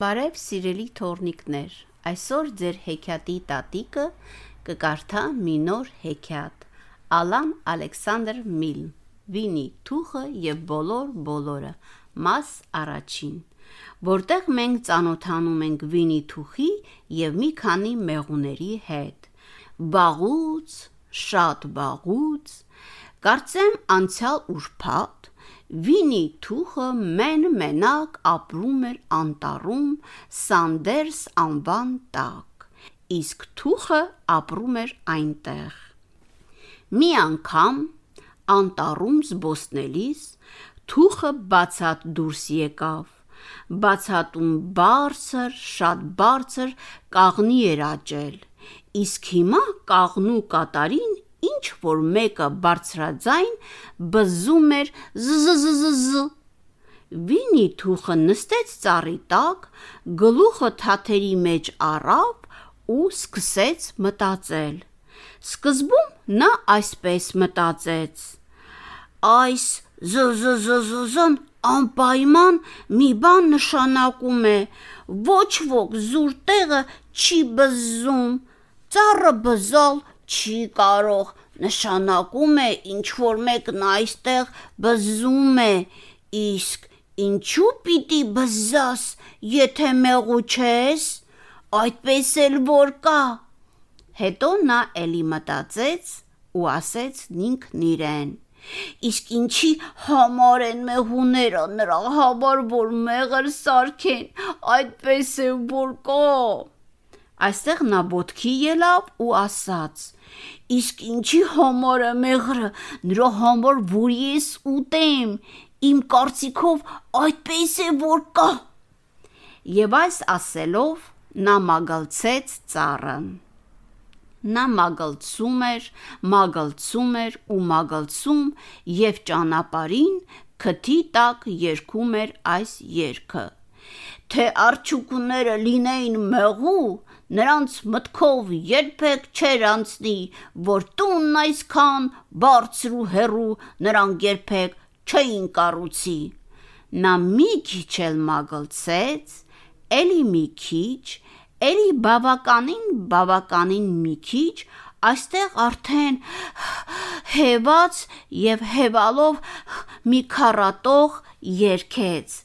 Բարև սիրելի թորնիկներ, այսօր ձեր հեքիաթի տատիկը կկարդա մի նոր հեքիաթ։ Ալան Ալեքսանդր Միլ, Վինի Թուխը եւ բոլոր բոլորը, մաս առաջին, որտեղ մենք ծանոթանում ենք Վինի Թուխի եւ մի քանի մեղուների հետ։ Բաղուց, շատ բաղուց, կարծեմ անցյալ ուրբաթ Վինի Թուխը մեն մենակ ապրում էր անտառում Սանդերս անվան տակ, իսկ Թուխը ապրում էր այնտեղ։ Մի անգամ անտառում զբոսնելիս Թուխը բացատ դուրս եկավ։ Բացատում բարձր, շատ բարձր կաղնի էր աճել, իսկ հիմա կաղնու կատարին ինչ որ մեկը բարձրաձայն բզում էր զզզզզ։ Վինի Թուխը նստեց ծառի տակ, գլուխը թաթերի մեջ առավ ու սկսեց մտածել։ Սկզբում նա այսպես մտածեց. Այս զզզզն անպայման մի բան նշանակում է։ Ոչ ոք զուր տեղը չի բզում։ Ծառը բզալ չի կարող, նշանակում է ինչ որ մեկն այստեղ բզում է, իսկ ինչու պիտի բզաս, եթե մեղու չես, այդպես էլ որ կա։ Հետո նա էլի մտածեց ու ասեց ինքն իրեն. Իսկ ինչի համար են մեղուները նրա համար որ մեղր սարքեն, այդպես է որ կա։ Այստեղ նա ոտքի ելավ ու ասաց. Իսկ ինչի համար է մեղրը, նրա համար որ ես ուտեմ, իմ կարծիքով այդպես է որ կա։ Եվ այս ասելով նա մագլցեց ծառը։ Նա մագլցում էր, մագլցում էր ու մագլցում եւ ճանապարհին քթի տակ երգում էր այս երգը. Թե արջուկները լինեին մեղու, նրանց մտքով երբեք չէր անցնի, որ տունն այսքան բարձր ու հեռու նրանք երբեք չէին կառուցի։ Նա մի քիչ էլ մագլցեց, էլի մի քիչ, էլի բավականին բավականին մի քիչ, այստեղ արդեն հեված եւ հեվալով մի քառատող երգեց։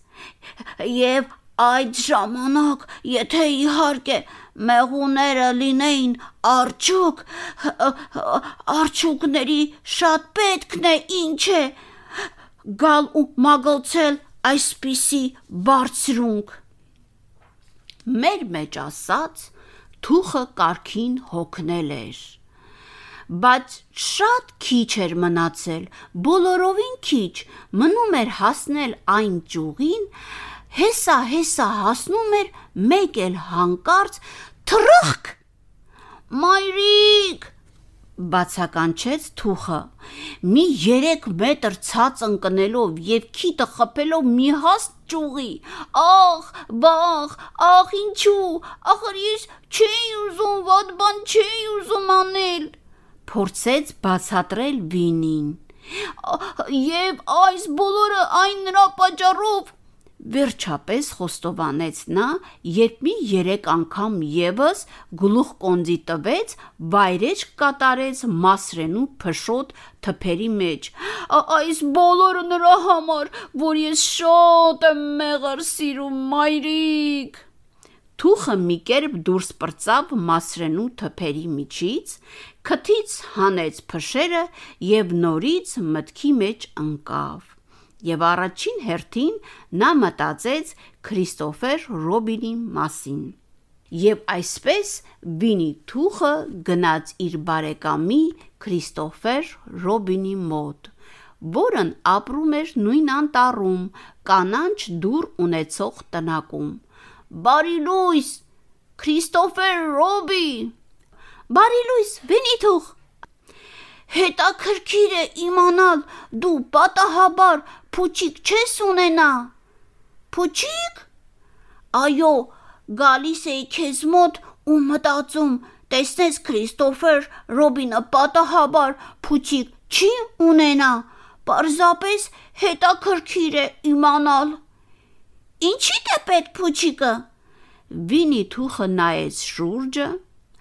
Եվ այդ ժամանակ, եթե իհարկե մեղուները լինեին արջուկ, արջուկների շատ պետքն է, ինչ է, գալ ու մագլցել այսպիսի բարձրունք։ Մեր մեջ ասած թուխը կարքին հոգնել էր, բայց շատ քիչ էր մնացել, բոլորովին քիչ, մնում էր հասնել այն ճյուղին, հեսա-հեսա հասնում էր, մեկ էլ հանկարծ թռախկ։ Մայրիկ, բացականչեց թուխը։ Մի 3 մետր ցած ընկնելով եւ քիթը խփելով մի հաստ ճյուղի։ Ախ, բախ, ախ ինչու, ախր ես չէի ուզում ված բան չէի ուզում անել։ Փորձեց բացատրել Վինին։ Եվ այս բոլորը այն նրա պատճառով Վերջապես խոստովանեց նա, երբ մի երեք անգամ եւս գլուխ կոնձի տվեց, վայրեջ կատարեց մասրենու փշոտ թփերի մեջ։ Այս բոլորը նրա համար, որ ես շատ եմ մեղր սիրում, մայրիկ։ Թուխը մի կերպ դուրս պրծավ մասրենու թփերի միջից, քթից հանեց փշերը եւ նորից մտքի մեջ ընկավ եւ առաջին հերթին նա մտածեց Քրիստոֆեր Ռոբինի մասին։ Եվ այսպես Վինի Թուխը գնաց իր բարեկամի Քրիստոֆեր Ռոբինի մոտ, որն ապրում էր նույն անտառում, կանաչ դուռ ունեցող տնակում։ Բարի լույս, Քրիստոֆեր Ռոբի։ Բարի լույս, Վինի Թուխ։ Հետաքրքիր է իմանալ, դու պատահաբար փուչիկ չես ունենա։ Փուչիկ։ Այո, գալիս էի քեզ մոտ ու մտածում, տեսնես Քրիստոֆեր Ռոբինը պատահաբար փուչիկ չի ունենա։ Պարզապես հետաքրքիր է իմանալ։ Ինչի՞ թե պետք փուչիկը։ Վինի թուխը նայեց շուրջը,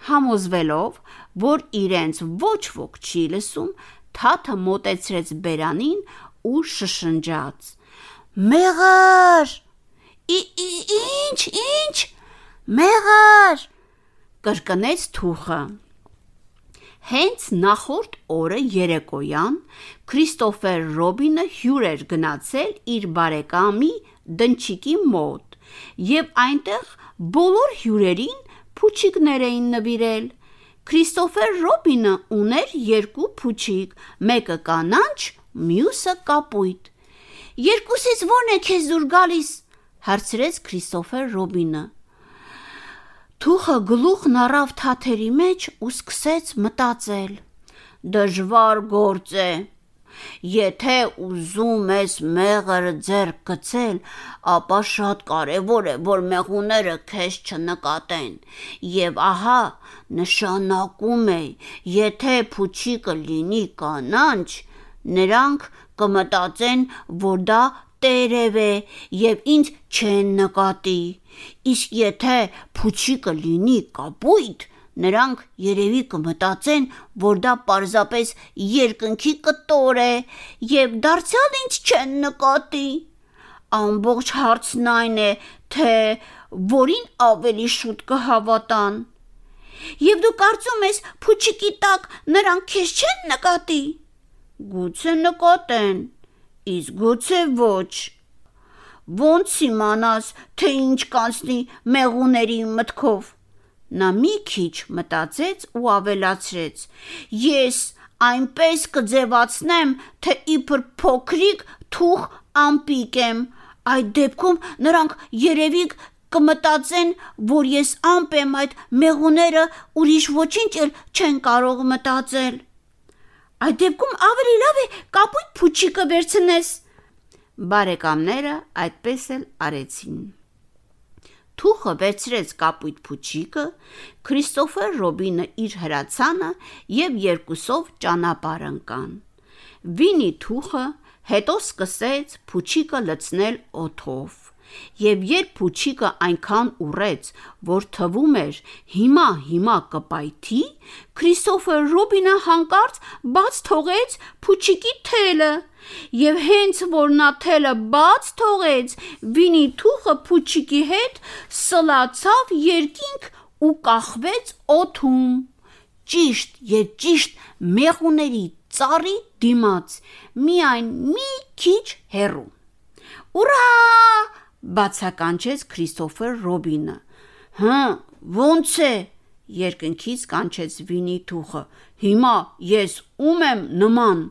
համոզվելով, որ իրենց ոչ ոք չի լսում, թաթը մոտեցրեց բերանին ու շշնջաց. Մեղր! Ի-ի-ինչ, ինչ? Մեղր! կրկնեց թուխը։ Հենց նախորդ օրը երեկոյան Քրիստոֆեր Ռոբինը հյուր էր գնացել իր բարեկամի դնչիկի մոտ, եւ այնտեղ բոլոր հյուրերին փուչիկներ էին նվիրել։ Քրիստոֆեր Ռոբինը ուներ երկու փուչիկ, մեկը կանաչ, մյուսը կապույտ։ Երկուսից ո՞րն է քեզ դուր գալիս, հարցրեց Քրիստոֆեր Ռոբինը։ Թուխը գլուխն առավ թաթերի մեջ ու սկսեց մտածել. Դժվար գործ է։ Եթե ուզում ես մեղրը ձեռք գցել, ապա շատ կարևոր է, որ մեղուները քեզ չնկատեն։ Եվ ահա, նշանակում է, եթե փուչիկը լինի կանանչ, նրանք կմտածեն, որ դա տերև է եւ ինձ չեն նկատի։ Իսկ եթե փուչիկը լինի կապույտ, նրանք երևի կմտածեն, որ դա պարզապես երկնքի կտոր է եւ դարձյալ ինչ չեն նկատի։ Ամբողջ հարցն այն է, թե որին ավելի շուտ կհավատան։ Եվ դու կարծում ես փուչիկի տակ նրանք քեզ չեն նկատի։ Գուցե նկատեն, իսկ գուցե ոչ։ Ոնց իմանաս, թե ինչ կանցնի մեղուների մտքով։ Նա մի քիչ մտածեց ու ավելացրեց. Ես այնպես կձևացնեմ, թե իբր փոքրիկ թուխ ամպիկ եմ։ Այդ դեպքում նրանք երևի կմտածեն, որ ես ամպ եմ այդ մեղուները ուրիշ ոչինչ էլ չեն կարող մտածել։ Այդ դեպքում ավելի լավ է կապույտ փուչիկը վերցնես Բարեկամները այդպես էլ արեցին։ Թուխը վերցրեց կապույտ փուչիկը, Քրիստոֆեր Ռոբինը իր հրացանը եւ երկուսով ճանապարհ ընկան։ Վինի թուխը հետո սկսեց փուչիկը լցնել օթով եւ երբ փուչիկը այնքան ուռեց, որ թվում էր հիմա հիմա կպայթի, Քրիստոֆեր Ռոբինը հանկարծ բաց թողեց փուչիկի թելը Եվ հենց որ նա թելը բաց թողեց, Վինի թուխը փուչիկի հետ սլացավ երկինք ու կախվեց օթում։ Ճիշտ եւ ճիշտ մեղուների ծառի դիմաց, միայն մի քիչ հեռու։ Ուրա! Բացականչեց Քրիստոֆեր Ռոբինը։ Հը, ո՞նց է։ Երկնքից կանչեց Վինի թուխը։ Հիմա ես ում եմ նման։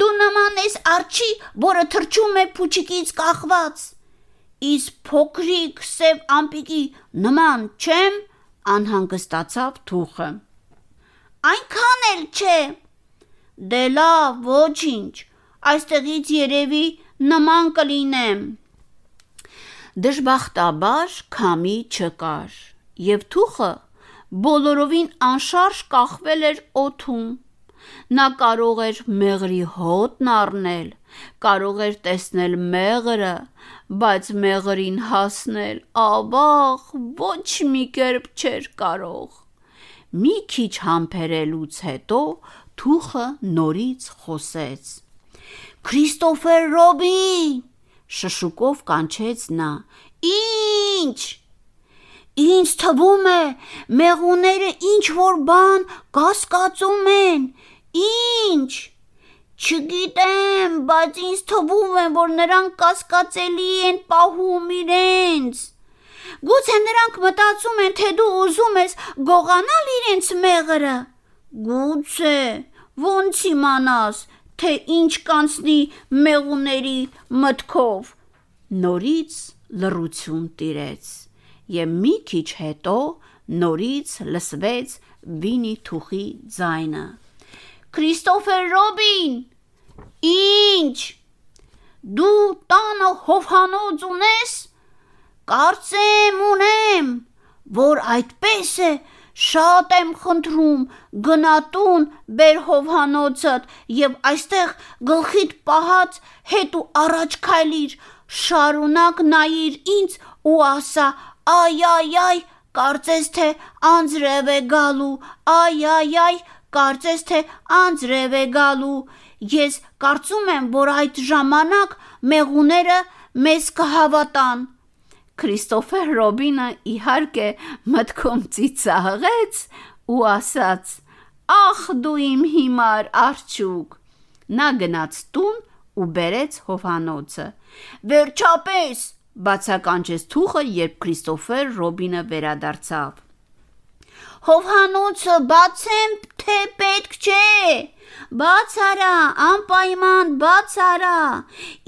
Դու նման ես արջի, որը թրջում է փուչիկից կախված։ Իս փոքրիկ սև ամպիկի նման չեմ, անհանգստացավ թուխը։ Այնքան էլ չէ։ Դե լավ, ոչինչ։ Այստեղից երևի նման կլինեմ։ Դժբախտաբար քամի չկար, եւ թուխը բոլորովին անշարժ կախվել էր օթում։ Նա կարող էր մեղրի հոտն առնել, կարող էր տեսնել մեղրը, բայց մեղրին հասնել ավաղ ոչ մի կերպ չէր կարող։ Մի քիչ համբերելուց հետո թուխը նորից խոսեց. Քրիստոֆեր Ռոբին շշուկով կանչեց նա։ Ինչ Ինչ թվում է, մեղուները ինչ որ բան կասկածում են, Ինչ։ Չգիտեմ, բայց ինձ թվում է, որ նրանք կասկածելի են պահում իրենց։ Գուցե նրանք մտածում են, թե դու ուզում ես գողանալ իրենց մեղրը։ Գուցե, ո՞նց իմանաս, թե ինչ կանցնի մեղուների մտքով։ Նորից լռություն տիրեց, եւ մի քիչ հետո նորից լսվեց Վինի թուխի ձայնը։ Քրիստոֆեր Ռոբին։ Ինչ։ Դու տանը հովհանոց ունես։ Կարծեմ ունեմ, որ այդպես է, շատ եմ խնդրում, գնա տուն, բեր հովհանոցդ եւ այստեղ գլխիդ պահած հետ ու առաջ քայլիր, շարունակ նայիր ինձ ու ասա. Այ այ այ, կարծես թե անձրև է գալու։ Այ այ այ, կարծես թե անձրև է գալու։ Ես կարծում եմ, որ այդ ժամանակ մեղուները մեզ կհավատան։ Քրիստոֆեր Ռոբինը իհարկե մտքում ծիծաղեց ու ասաց. Ախ դու իմ հիմար արջուկ։ Նա գնաց տուն ու բերեց հովանոցը։ Վերջապես, բացականչեց թուխը, երբ Քրիստոֆեր Ռոբինը վերադարձավ։ Հովանոցը բացեմ, թե պետք չէ։ Բաց արա, անպայման բաց արա։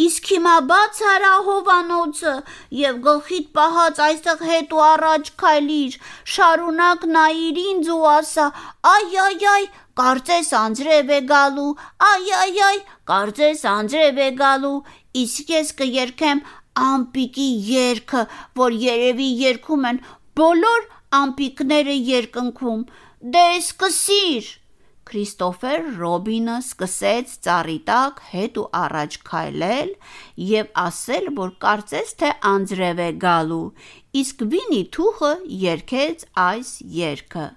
Իսկ հիմա բաց արա հովանոցը եւ գլխիդ պահած այստեղ հետ ու առաջ քայլիր, շարունակ նայիր ինձ ու ասա. «Այ այ այ, կարծես անձրև է գալու, այ այ այ, կարծես անձրև է գալու»։ Իսկ ես կերքեմ ամպիկի երգը, որ երևի երգում են բոլոր ամպիկները երկնքում։ Դե սկսիր։ Քրիստոֆեր Ռոբինը սկսեց ծառի տակ հետ ու առաջ քայլել եւ ասել, որ կարծես թե անձրև է գալու, իսկ Վինի Թուխը երգեց այս երգը.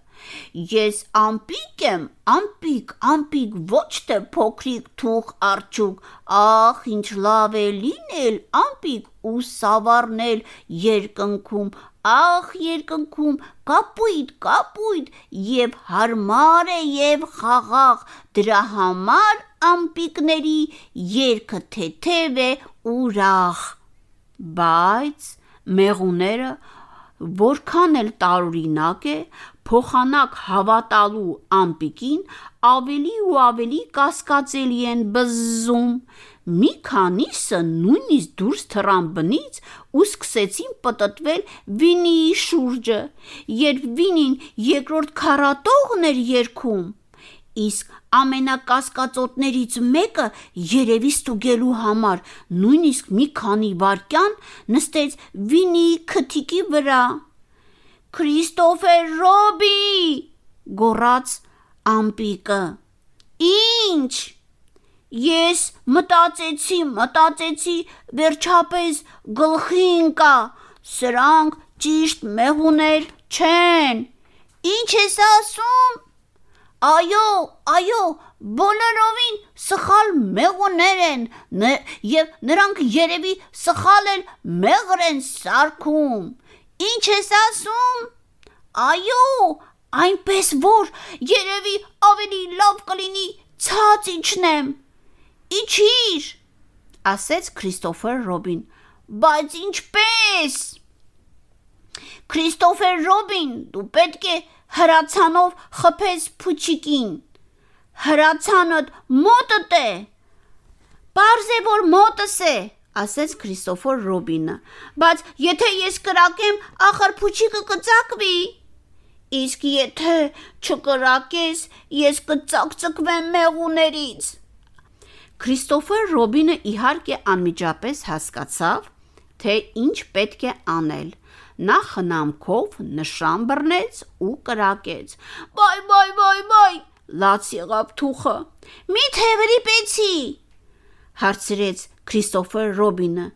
Ես ամպիկ եմ, ամպիկ, ամպիկ, ոչ թե փոքրիկ թուխ արջուկ, ախ, ինչ լավ է լինել ամպիկ ու սավառնել երկնքում, ախ երկնքում կապույտ, կապույտ եւ հարմար է եւ խաղաղ, դրա համար ամպիկների երգը թեթև է ուրախ։ Բայց մեղուները որքան էլ տարօրինակ է, փոխանակ հավատալու ամպիկին ավելի ու ավելի կասկածելի են բզզում։ Մի քանիսը նույնիսկ դուրս թռան բնից ու սկսեցին պտտվել Վինիի շուրջը, երբ Վինին երկրորդ քառատողն էր երգում, իսկ ամենակասկածոտներից մեկը երևի ստուգելու համար նույնիսկ մի քանի վայրկյան նստեց Վինիի քթիկի վրա։ Քրիստոֆեր Ռոբի, գոռաց ամպիկը։ Ինչ Ես մտածեցի, մտածեցի, վերջապես գլխի ընկա, սրանք ճիշտ մեղուներ չեն։ Ինչ ես ասում։ Այո, այո, բոլորովին սխալ մեղուներ են, եւ նրանք երևի սխալ էլ մեղր են սարքում։ Ինչ ես ասում։ Այո, այնպես որ երևի ավելի լավ կլինի ցած իջնեմ։ Իջիր, ասեց Քրիստոֆեր Ռոբին։ Բայց ինչպես։ Քրիստոֆեր Ռոբին, դու պետք է հրացանով խփես փուչիկին։ Հրացանդ մոտդ է։ Պարզ է որ մոտս է, ասեց Քրիստոֆեր Ռոբինը։ Բայց եթե ես կրակեմ, ախր փուչիկը կծակվի։ Իսկ եթե չկրակես, ես կծակծկվեմ մեղուներից։ Քրիստոֆեր Ռոբինը իհարկե անմիջապես հասկացավ, թե ինչ պետք է անել։ Նա խնամքով նշան բռնեց ու կրակեց։ Բայ բայ բայ բայ, լաց եղավ թուխը։ Մի՞թե վրիպեցի։ հարցրեց Քրիստոֆեր Ռոբինը։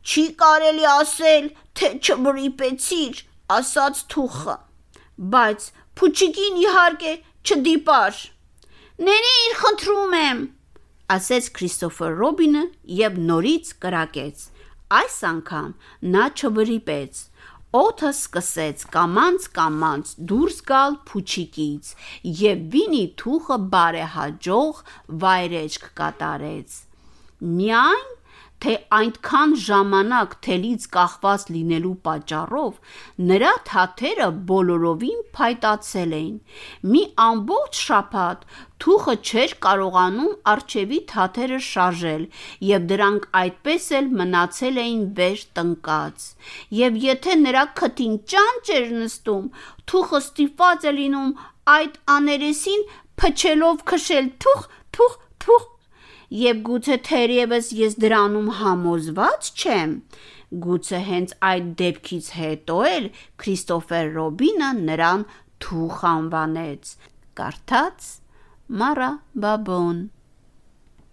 Չի կարելի ասել, թե չվրիպեցիր, ասաց թուխը։ Բայց փուչիկին իհարկե չդիպար։ Ներիր, խնդրում եմ, ասեց Քրիստոֆեր Ռոբինը եւ նորից կրակեց։ Այս անգամ նա չվրիպեց։ Օթը սկսեց կամանց կամանց դուրս գալ փուչիկից եւ Վինի թուխը բարեհաջող վայրեջք կատարեց։ Միայն թե այնքան ժամանակ թելից կախված լինելու պատճառով նրա թաթերը բոլորովին փայտացել էին։ Մի ամբողջ շաբաթ թուխը չէր կարողանում արջևի թաթերը շարժել, եւ դրանք այդպես էլ մնացել էին վեր տնկած։ Եվ եթե նրա քթին ճանճ էր նստում, թուխը ստիպված է լինում այդ աներեսին փչելով քշել թուխ, թուխ, թուխ Եվ գուցե թերևս ես դրանում համոզված չեմ, գուցե հենց այդ դեպքից հետո էլ Քրիստոֆեր Ռոբինը նրան թուխ անվանեց։ Կարդաց Մարա Բաբոն